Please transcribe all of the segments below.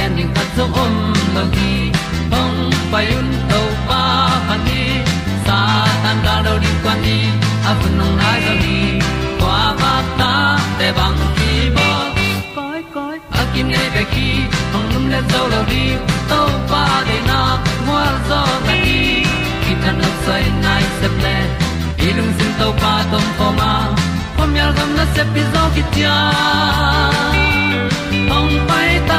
pi zo gen zo om lo gi hong pai un to pa pa ni sa tan da do di kwan ni a bu nong nai zo ni kwa ba ta te bang ki bo koi koi a kim nei be ki hong lum le zo lo di to pa de na mo zo ta ni ki tan no sai nai se ple ilung sin to pa tom ko ma. Pom yal gam na se pi zo ki hong pai ta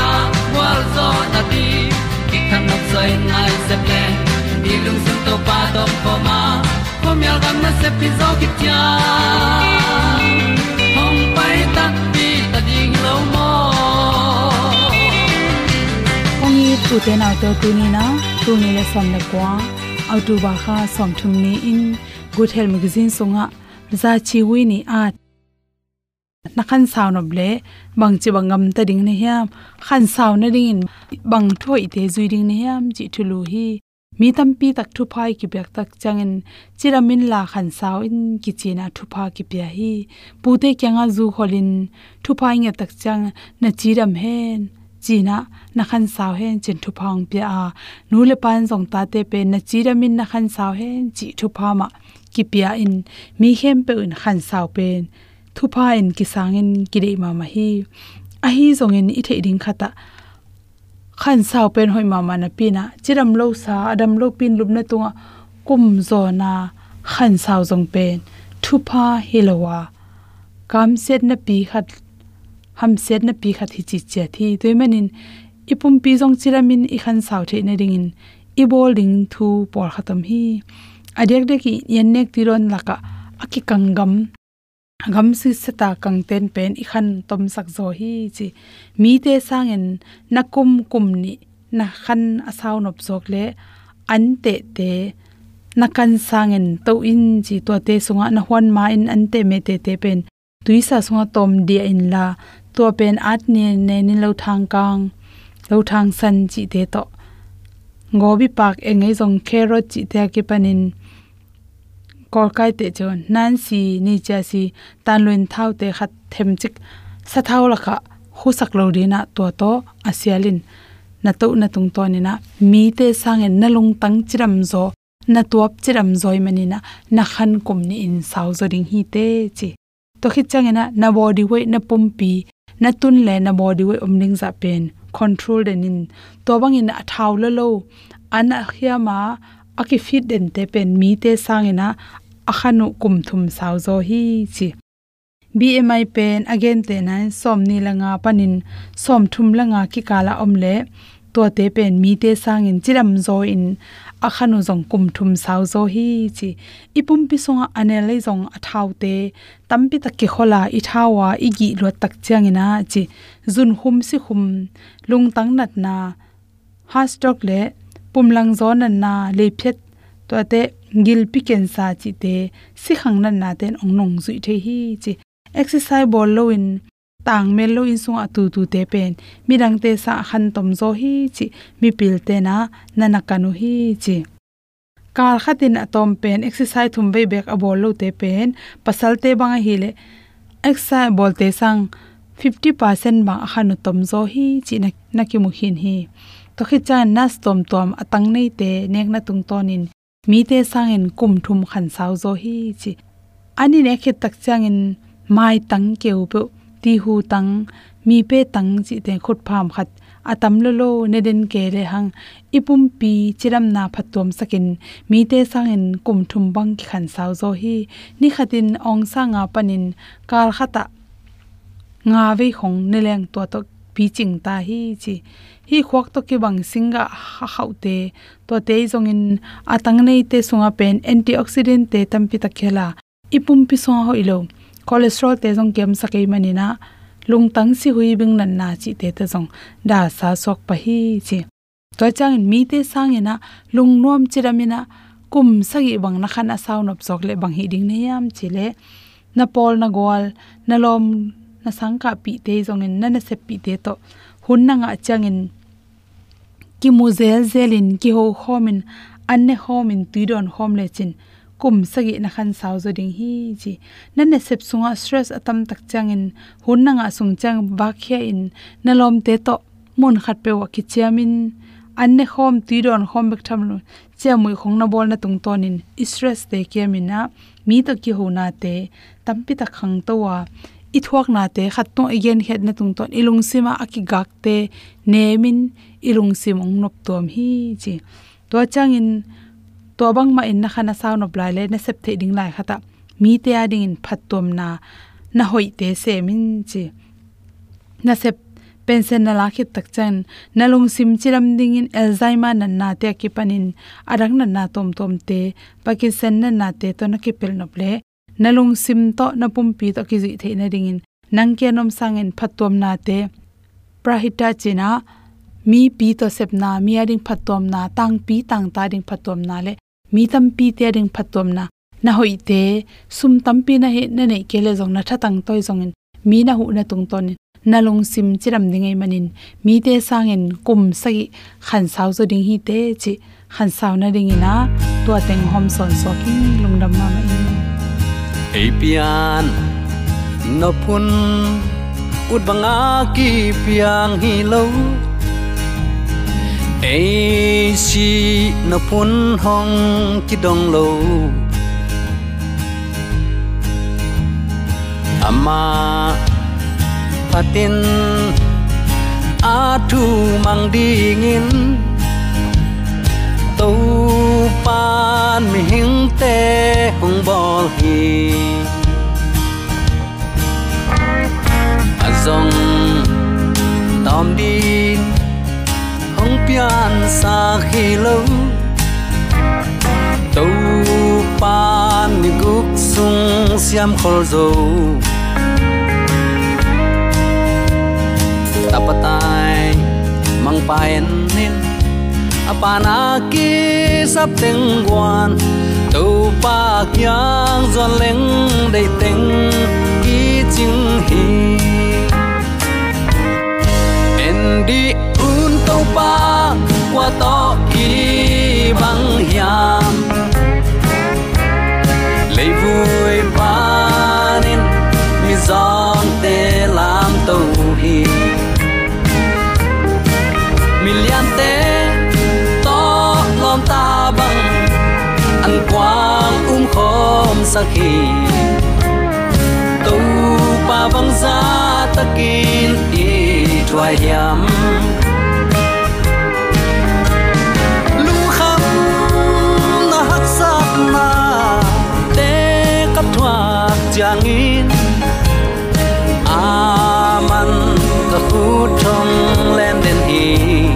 zo na ti ki kan nok sai nai se ple ni lung sun to pa to pa ma. Ko mi al gam na se pi zo ki tia hom pai ta ti ta ding lo mo ong ni tu te na to tu ni na tu ni le som na kwa au tu ba kha som thum ni in. Good health magazine songa za chi wi ni at na khan saw no ble, bang chi bangam ta ding ne hiam. Khan saw na ding in, bang thoi te zui ding ne hiam chi thulu hi. Mi tam pi tak thu phai ki bek tak changin chiramin la khan saw in ki china thu pha ki pya hi. Pute kyanga zu kholin thu phai nge tak chang na chiram hen. China na khan saw hen, chin thu phang pya a. Nu le pan jong ta te pe, na chiramin na khan saw hen, chi thu pha ma ki pya in. Mi hem pe un khan saw pen thu pha in ki sang in ki dei ma ma hi, a hi jong in i thei ding khata. Khan sao pen hoi ma ma na pina. Chiram lo sa, adam lo pin lup na tunga. Kum zo na khan sao jong pen. Thu pha hilowa kam set na pi khat, ham set na pi khat hi chi che thi. Toy manin ipum pi jong chiramin i khan saw the na ring in. I bol ding thu por khatam hi. Adek de ki yan nek ti ron laka. Aki kangam gam si seta kang ten pen i khan tom sak zo hi chi. Mi te sangen na kum kum ni, na khan asaw nop zok le, an te te, na kan sangen to in chi to te sunga, na hwan ma in an te me te te pen. Tuisa sunga tom dia in la to pen at ne ne ni lo thang kang, lo thang san chi te to. Ngobi pak engai jong e carrot chi te ki panin kor kai te chon nan si ni cha si tan loin thau te khat them chik sa thau la kha hu sak lo ri na to to asialin na to na tung to ni na mi te sang en na lung tang chiram zo na tuap chiram zoi mani na na khan kum ni in sau zo ding hi te chi. To khit chang na na body weight na pumpi na tun le na body weight omning za pen, control den in to bang in a thau lo lo ana khia ma aki fit den te pen mi te sang ina akhanu kum thum sau zo hi chi. Bmi pen again te na som ni langa panin, som thum langa ki kala omle to te pen mi te sangin chiram zo in. Akhanu jong kum thum sau zo hi chi. Ipum pi songa anelai jong athau te. Tampi tak ki khola i thawa i gi lo tak changina chi. Zun hum si hum. Lung tang nat na. Ha stock le pumlang zon na le phet to ate gil pi ken sa chi te si khang nan na ten ong nong zui the hi chi. Exercise ball lo in, tang mel lo in sung atu tu te pen. Mirang te sa khan tom zo hi chi, mi pil te na nana kanu hi chi. Kar khatin atom pen, exercise thum be bek abol lo te pen. Pasal te banga hi le, exercise bol te sang 50% bang khanu tom zo hi chi na ki mu hin hi. To khi chan nas tom tom atang nei te nek na tung tonin mi te sangin kum thum khan sau zo hi chi ani ne khe tak changin mai tang keu bu ti hu tang mi pe tang chi te khut pham khat atam lo lo ne den ke le hang ipum pi chiram na phatom sakin mi te sangin kum thum bang ki khan sau zo hi ni khatin ong sanga panin kal khata nga ve khong ne leng to to pi ching ta hi chi hi khwak to ki bang singa ha haute to te zong in atang nei te sunga pen antioxidant te tampi ta khela ipum pi so ho ilo. Cholesterol te zong kem sakai manina lung tang si hui bing nan na chi te te zong. Da sa sok pa hi chi. To chang mi te sang ina, lung nom chiramina kum sagi bang na khana saun op sok le bang hi ding ne yam chile na pol na gol na lom, na sangka pi te zong in, na na se pi te to. Hun na nga changin ki mu zel zelin ki ho khomin anne khomin tuidon khom le chin kum sagi na khan saw zo ding hi ji nan ne sep sunga stress atam tak changin hun na nga sung chang ba khia in na lom te to mun khat pe wa ki chiamin anne khom tuidon khom bek tham lu che mui khong na bol na tung tonin stress te kiamina mi to ki ho na te tampi ta khang to wa i thuak na te khat to again het na tung ton ilung sima aki gak te nemin ilung sim ong nop tom hi, chi. To changin to bang ma in na khana saw nop lai le na sep the ding lai khata. Mi te a ding in phat tom na na hoi te se min chi. Na sep pension na lakhit tak chan nalung sim chiram ding in alzheimer nan na te ki panin arang na na tom tom te pakistan na na te to na ki pel nop le nalung sim to na pumpi to ki ji the na ding in nang ke nom sang in phatom na te. Prahita china mi pi to sep na, mi a ading phatom na, tang pi tang ta ding phatom na le. Mi tam pi te ding phatom na. Na hoi te, sum tam pi na he, na nei kele jong na tha tang toi jong in mi na hu na tung ton. Na long sim chiram dingai manin. Mi te sangen kum sai khan sau zo ding hi te chi. Khan sau na ding ina to teng hom son so king lungdam ma ma in pian no pun ut banga ki piang hi lo ai si no pun hong ki dong lo ama patin atu mang dingin tu pan mi hing te hong bol hi. Azong tom din hong pian sa khi lo tu pan ni guk sung siam khol zo. Tapatai mang paen nin apana ki sap teng guan tu pa kyang zon leng dei teng ki ching hi en di un to pa qua to ki bang hiam. Lấy vui khom sakhi tu pa bang za ta kin i twai yam. Lu kham na hak sak na te kap thuak changin aman ta khu thong len den in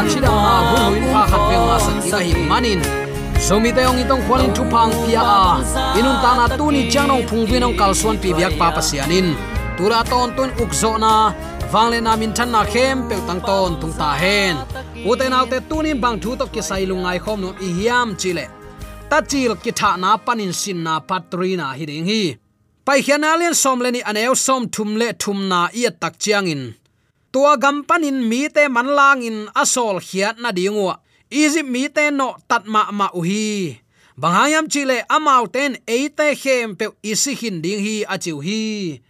lungai khom the ma bu huin pha khat pe ma san i hi manin zomi te ong itong khwalin thu phang pia a inun ta na tu ni chanong phung bin ong kal suan pi biak pa pasianin tura ton tun ukzo na wangle na min than na khem pe tang ton tung ta hen uten tu tunin bang thu to ki sai lungai khom no i hiam chile ta chil ki tha na panin sin na patrina hi ding hi pai hian alien som le ni aneu som thum le thum na i tak chiang in tua gam panin mi te man lang in asol khiat na dingwa egypt mi te no tat ma ma uhi, hi chile amau ten eite khem pe isi hin ding hi achiu hi.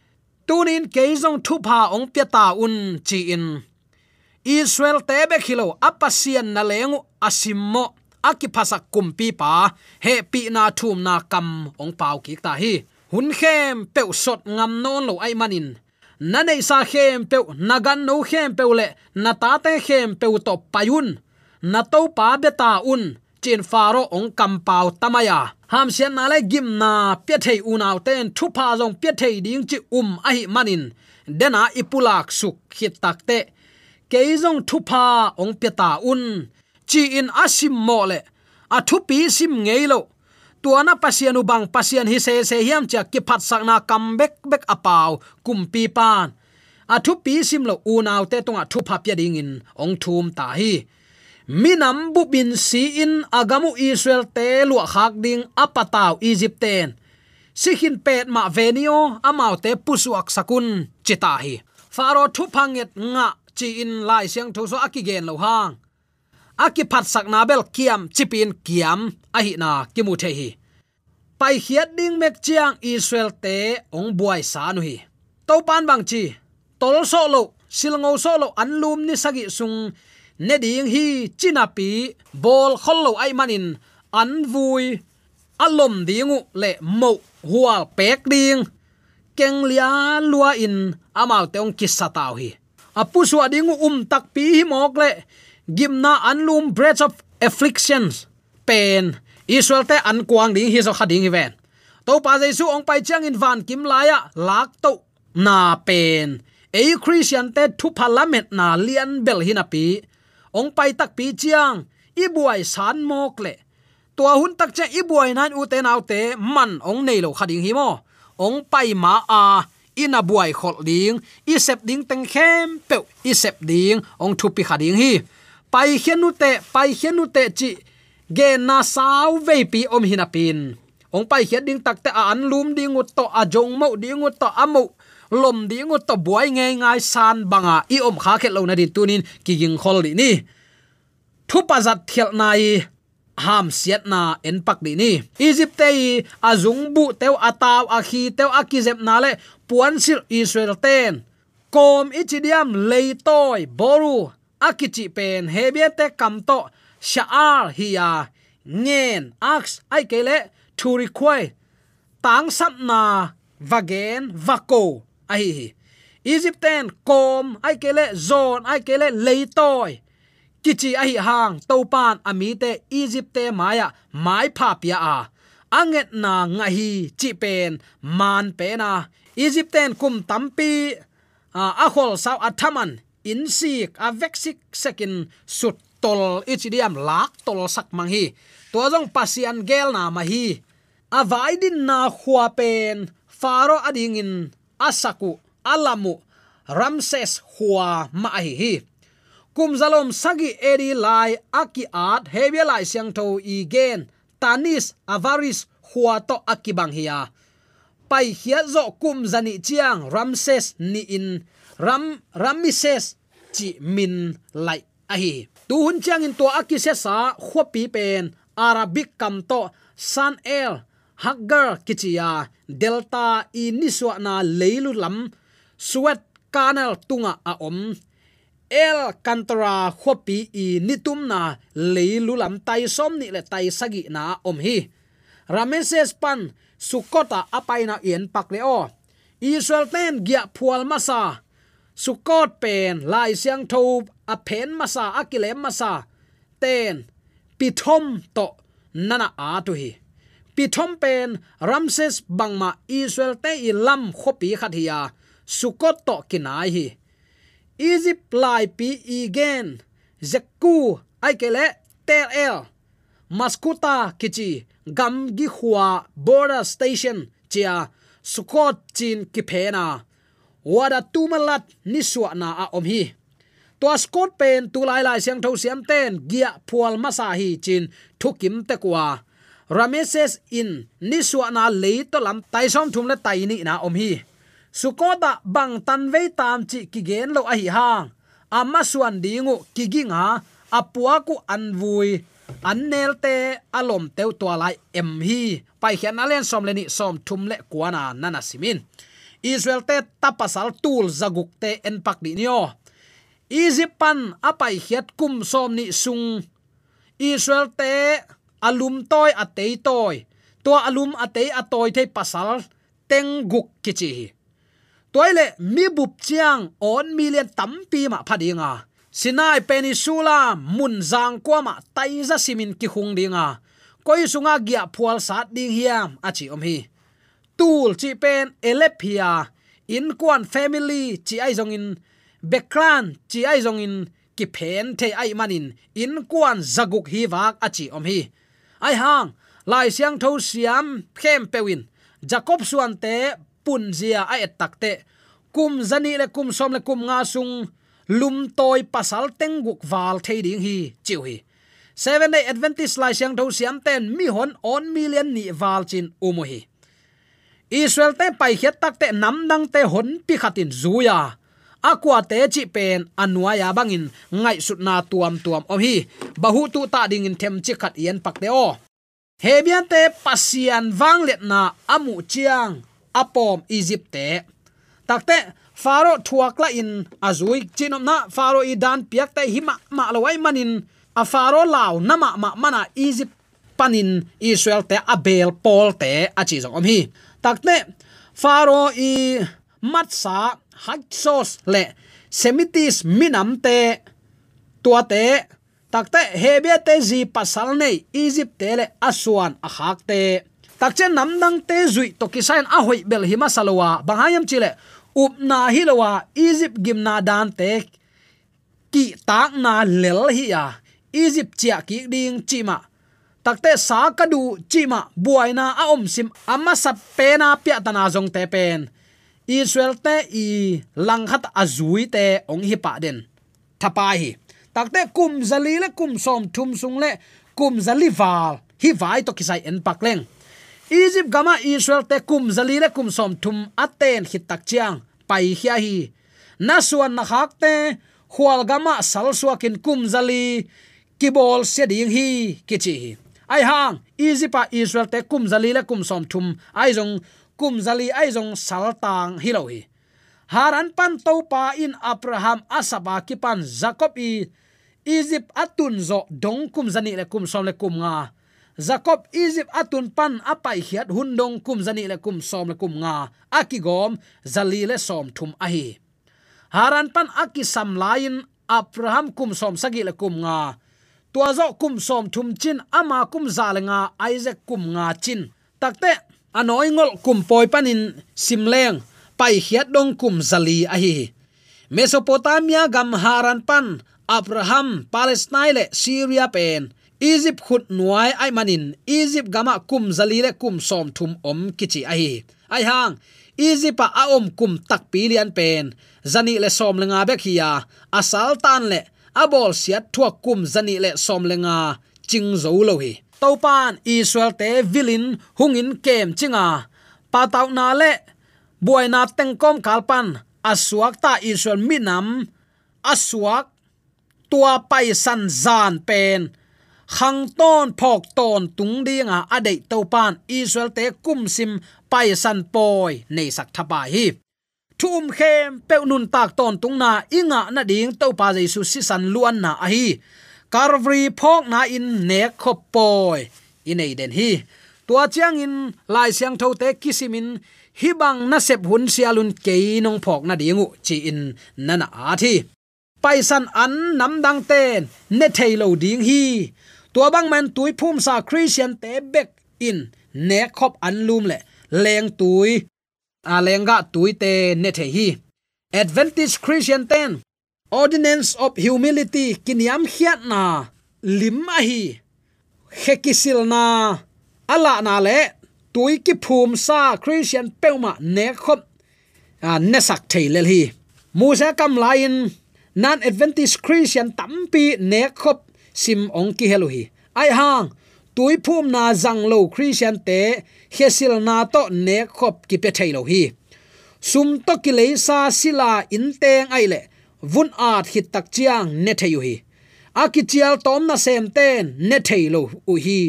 Tunin keizong thu pha ong pya ta un chi in. Israel tebe khilo apasian na lengu asimmo aki phasa kumpi pa. He pi na thum na kam ong pau ki ta hi. Hun khem pe sot ngam non lo ai manin na nei sa khem pe nagan no khem pe le, na ta te khem pe to payun. Na to pa beta un, chin faro ong kam pau tamaya. Ham sian na le gim na pye thei unaw ten, thu pa jong pye thei ding chi um a hi manin. Dena ipulak suk khit takte keizong thu pa ong pye ta un, chi in asim mo le. A thu pi sim ngei lo tuana pasianu bang pasian hi se se hiam cha ki phat sakna kam bek bek apaw kum pi pan. A thu pi sim lo u naw te tonga thu pha pya ding in, ong thum ta hi. Minam bu bin si in agamu israel te lu khak ding apataw egypten. Sikhin pet ma venio amau te pusuak sakun, chita hi. Faro thu phanget nga chi in lai siang thu so akigen lo hang aki phat sak na bel kiam, chipin kiam a hi na ki mu the hi pai hiat ding mek chiang israel te, ong buai sa nu hi to pan bang chi, tol so lo silngo so lo anlum ni sagi sung, ne ding hi chinapi bol khollo ai manin, an vui, alom dingu le mo hual pek ding. Keng lia lua in, amal te ong kisataw hi. Apu suadingu um tak pi hi mok le gimna anlum breath of afflictions pain israel te an kuang ding hi so khading hi ven to pa jesu ong pai chang in van kim laya lak to na pen e christian te thu parliament na lian bel hina pi ong pai tak pi chiang i buai san mok le tua hun tak cha i buai nan u te nau te man ong nei lo khading hi mo ong pai ma a ina buai khol ding i sep ding teng khem pe i sep ding ong thu pi khading hi pai hianu te pai hianu te chi ge na sau ve pi om hina pin. Ong pai hiat ding tak te an lum ding ut to a jong mo ding ut to amo lom ding ut to buai nge ngai san banga. I om kha khet lo na din tunin ki ging khol di ni. Thu pa zat thiel nai ham siat na en pak ni ni. Egypt te azung bu teu ataw a khi teu akizep na le puan sil israel ten. Kom ichidiam leitoi boru akichi pen hebiate kamto shaar hiya ngen ax ai kele to require tang sap na vagen vako ai egypten kom ai kele zon ai kele leitoi kichi ai hang topan amite egypte egypt maya mai phapia. A anget na ngahi chi pen man pe na egypten kum tampi uh, a khol sau athaman in sik a vexik sekin sut tol ichidiam lak tol sak mang hi. To jong pasian gel na ma hi. A vaidin na khua pen, faro ading in asaku, alamu, ramses khua ma hi hi. Kum zalom sagi eri lai aki at hebia lai siang tho igen tanis avaris khua to akibang hiya. Pai khia zo kum zani chiang ramses ni in ram ramises chi min lai ahi tu hun chiang in to akise sa khopi pen, arabic kam to, san el, Hagar kichia delta iniswa na leilu lam suat kanal tunga a om, el kantara khopi i nitum na leilu lam tai som ni le tai sagi na om hi. Rameses pan, sukota apaina yen pakle o. Israel ten gia phual masa sukot pen, lai siang tho a pen masa akilem masa, ten, pithom to, nana a tu hi. Pithom pen, ramses bangma, israel te i lam khopi khathia sukot to kinai hi. Egypt lai pi igen zekku aikele tel el. Maskuta kichi, gam gi khwa border station, chia. Sukot chin ki phena wada tumalat ni na a om hi. To scot pen tu lai lai siang tho siam ten gia phual masa hi chin thukim te kwa. Rameses in ni na le to lam tai som thum le tai ni na om hi. Sukota bang tan ve tam chi ki gen lo a hi hang amma suan dingu ki ha, apua ku an vui an te alom teu to lai em hi. Pai khian alen som le ni som thum le kwana nana simin israel te tapasal tul zaguk te en pak di nio. Egypt pan apai khiat kum som ni sung. Israel te alum toy atei toy to alum atei atoy te pasal teng guk kichi toile mi bup chiang on million tampi ma phadinga sinai penisula mun zang kwama taiza simin ki khung dinga koi sunga gya phual sat ding hiam achi om hi tul chi pen elepia in kwan family, chi ai zong in background chi ai zong in ki phen the ai manin in kwan zaguk hi wak achi om hi. Ai hang, lai siang tho siam khem pewin jacob suan te, pun zia ai takte kum zani le kum som le kum nga sung, lum toy pasal teng guk wal thading hi, chiu hi. Seven day adventist lai siang tho siam ten, mi hon on million ni wal chin umu hi israel te pai khiat tak te nam dang te hon pi khatin zuya. Akwa te chi pen anwa ya bangin ngai sut na tuam tuam o hi. Bahu tu ta ding in them chi khat yen pak te o. Hebian te pasian wang let na amu chiang, apom, egypt te. Takte faro thuak la in azui chinom na faro i dan piak te hima ma lawai manin. A faro law nama ma mana egypt panin israel te abel pol te achi zong om hi takte faro i matsa hachos le semitis minamte tuate tua takte hebia te zi pasal nei, egypt te le aswan a hakte takche namdang te zui to kisain a hoi bel hima salowa bangayam chile upna hilowa egypt gimna dan te, ki tak na lel hi ya egypt chia ki ding chima takte sa kadu chima buaina a om sim amma sap pena pya tana jong te pen. Israel te i langhat azui te ong hi pa den. Thapa hi. Takte kum zali le kum som thum sung le kum zali val hi vai to kisai en pakleng egypt gama israel te kum zali le kum som thum aten hit tak chiang pai hia hi. Na suan na khak te khwal gama sal suakin kum zali kibol se ding hi kichi ai hang egypt israel te kum zali le kum som thum. Ai jong kum zali, ai jong sal tang hi lo hi. Haran pan to pa in abraham asaba ki pan jacob i egypt atun zo dong kum zani le kum som le kum nga. Jacob, egypt atun pan apai hiat hundong kum zani le kum som le kum nga. Akigom, zali le som thum a haran pan aki sam lain, abraham kum som sagi le kum nga tua zo kum som thum chin, ama kum za le isaac kum nga chin. Takte anoi ngol kum poi panin simleng pai hiat dong kum zali a hi mesopotamia gam haran pan, abraham, palestine le syria pen. Egypt khut nuai ai manin, egypt gama kum zali le kum som thum om kichi ai ai hang, egypt a om kum tak pilian pen. Zani le som lenga be hiya asal tan le abol siat thua kum zani le som lenga, ching zo lo hi. Topan israel te vilin hungin kem chinga. Pataw na le buaina tengkom kalpan, asuak ta israel minam, asuak tua pai san zan pen. Khang ton phok ton tung dinga, adei topan israel te kum sim pai san poi, nei sak thapa hi thum khem pe nun tak ton tung na inga na ding to pa jesu si san luan na a hi. Carvery phok na in ne khop poi. Inei den hi. Tua chiang in lai siang tho te kisimin hibang na sep hun sialun ke nong phok na dingu chi in nana a thi. Paisan an nam dang ten, ne thailo ding hi. Tua bang man tui phum sa christian te bek in ne khop an lum le, leng tui alenga tuite tui ne the hi. Advantage christian ten, ordinance of humility, kiniam khiat na, lim a hi. Hekisil na, ala na le, tui ki phum sa christian peuma ne khop, a ne sak thailel hi. Mu sa kam lain nan advantage christian tampi ne khop, sim ong ki helu hi. Ai hang tui phum na zang lo christian te hesil na to ne khop ki pe thailo hi. Sum to ki le sa sila in teng ai le, vun art hit tak chiang ne thayu hi. Akichial tom na sem ten ne thailo u hi.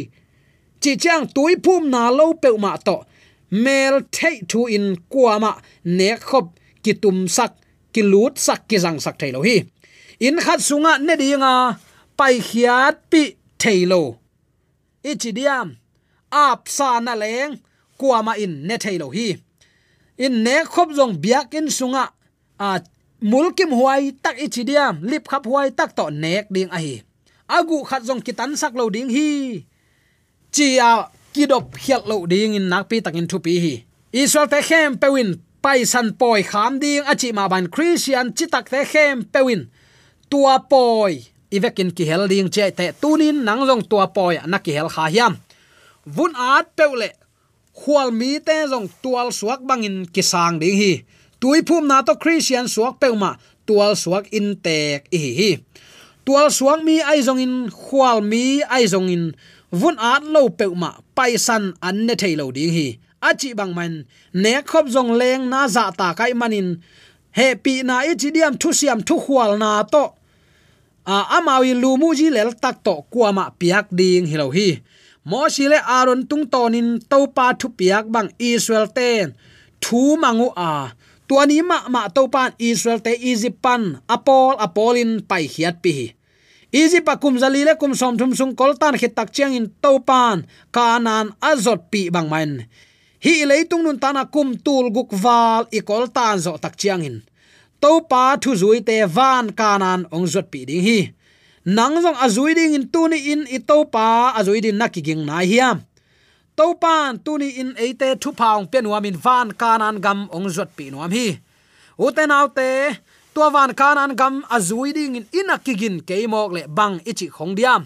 Chi chang tui phum na lo pe ma to, mel thei thu in kwama ne khop ki tum sak, ki lut sak, ki zang sak thailo hi. In khat sunga ne dinga pai khiat pi thailo ichidiam, ap sa na leng, kuama in ne thailo hi. In ne khop jong biak in sunga, a mulkim huai tak ichidiam, lip khap huai tak to nek ding a hi. Agu khat jong kitan sak lo ding hi. Chia kidop hiat lo ding in nak pi takin thu pi hi. Israel te khem pewin pai san poi kham ding, achi ma ban christian chi tak te khem pewin. Tua poi ivekin ki hel ding che te tunin nang jong tua poi na ki hel kha hiam. Vun at peule khwal mi te jong tual suak bangin ki sang ding hi. Tui phum na to christian suak peuma tual suak in tek hi hi. Tual suak mi ai jong in khwal mi ai jong in. Vun at lo peuma paisan an ne thailo ding hi. Achi bang man, ne khop jong leng na za ta kai manin. He pi na i chi diam thu siam thu khwal na to. À, à, a amawi lumu ji lel tak to kuama piak ding hilo hi mo si aron tung tonin to pa thu piak bang israel ten thu mangu a à. tuani ma ma to pan israel te egypt pan apol apolin pai hiat pi Egypt kum zali le kum som thum sung koltan khit tak chiang in topan kanan azot pi bang main, hi leitung nun tana kum tul guk wal i zo tak chiang in topa thu zui te van kanan ong zot pi ding hi. Nang zong azui ding in tuni in i topa azui din nakiging na hiam topan tuni in eite thu paung penwa min van kanan gam ong zot pi nuam hi. Uten autte tua van kanan gam azui ding in inakigin keimok le bang ichi khong diam.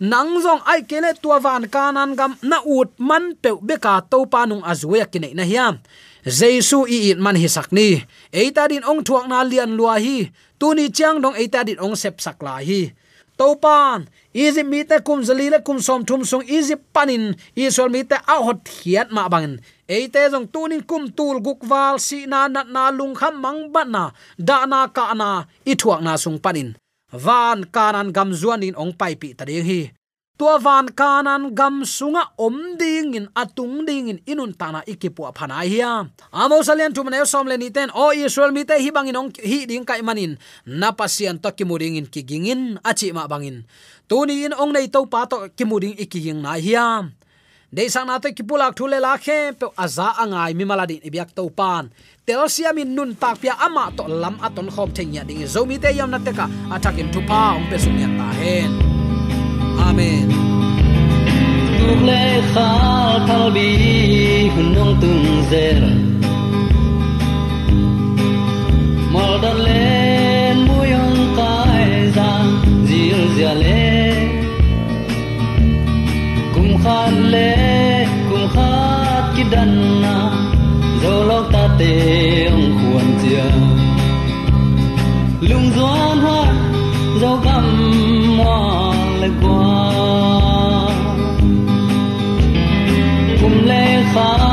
Nang zong ai kele tua van kanan gam na ut man pe beka to panung azui akine na hiam jesu i it man hi sakni eita din ong thuak na lian lua hi. Tuni chang dong eita din ong sep sak la hi. To pan Egypt mi te kum zali le kum som thum sung Egypt panin. Israel mi te a hot hiat ma bangin. Eite jong tunin kum tul gukwal si na na na lung kham mang ban na. Da na ka na, i thuak na sung panin. Van kanan gam zuanin ong pai pi ta hi tua van kanan gam sunga om ding in atung ding in inun tana ikipu phana hiya amo salian tumne som le ni ten, o israel, mi te hi bangin ong hi ding kai manin. Na pasian to kimuring in kigingin achi ma bangin. Tuni in ong nei to pa to kimuring ikiging na hiya dei sang na te kipulak thule la khe, pe aza angai mi maladi ibyak to pan tel siamin nun tak pia ama to lam aton khom thengya ding zomi te yam na te ka atakin thu pa ong pe sum ta hen amen. Tuk le kha thal bi hun nong tung zer mal dan le muyong kai za zir zia le kum khan le kum khat ki dan na zo lok ta te ong khuan zia lung doan hoa zo gam mo le kwa kum le kha le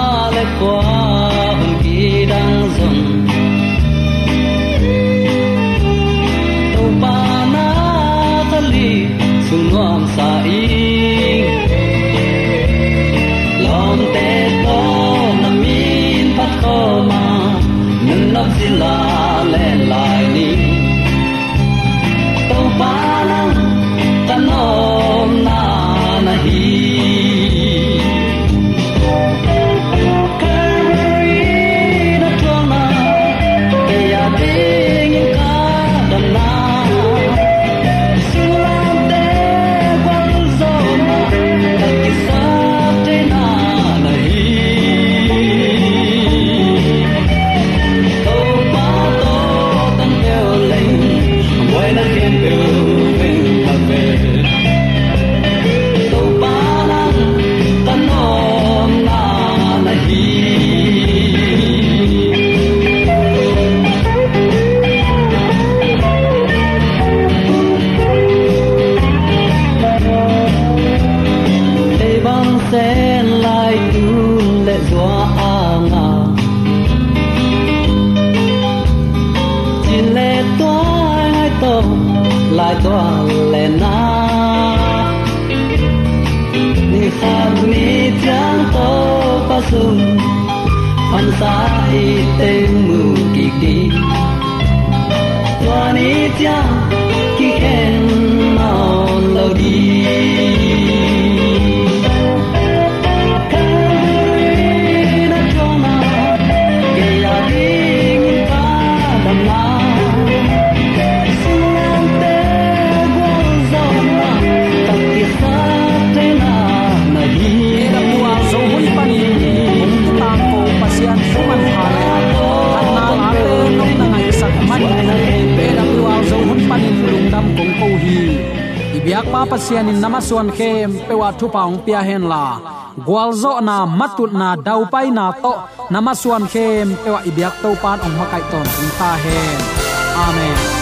pian in namaswan khem pewa thu paung pia hen la gwalzo na matut na dau pai na to namaswan khem pewa ibyak to pan ong makai ton ta hen amen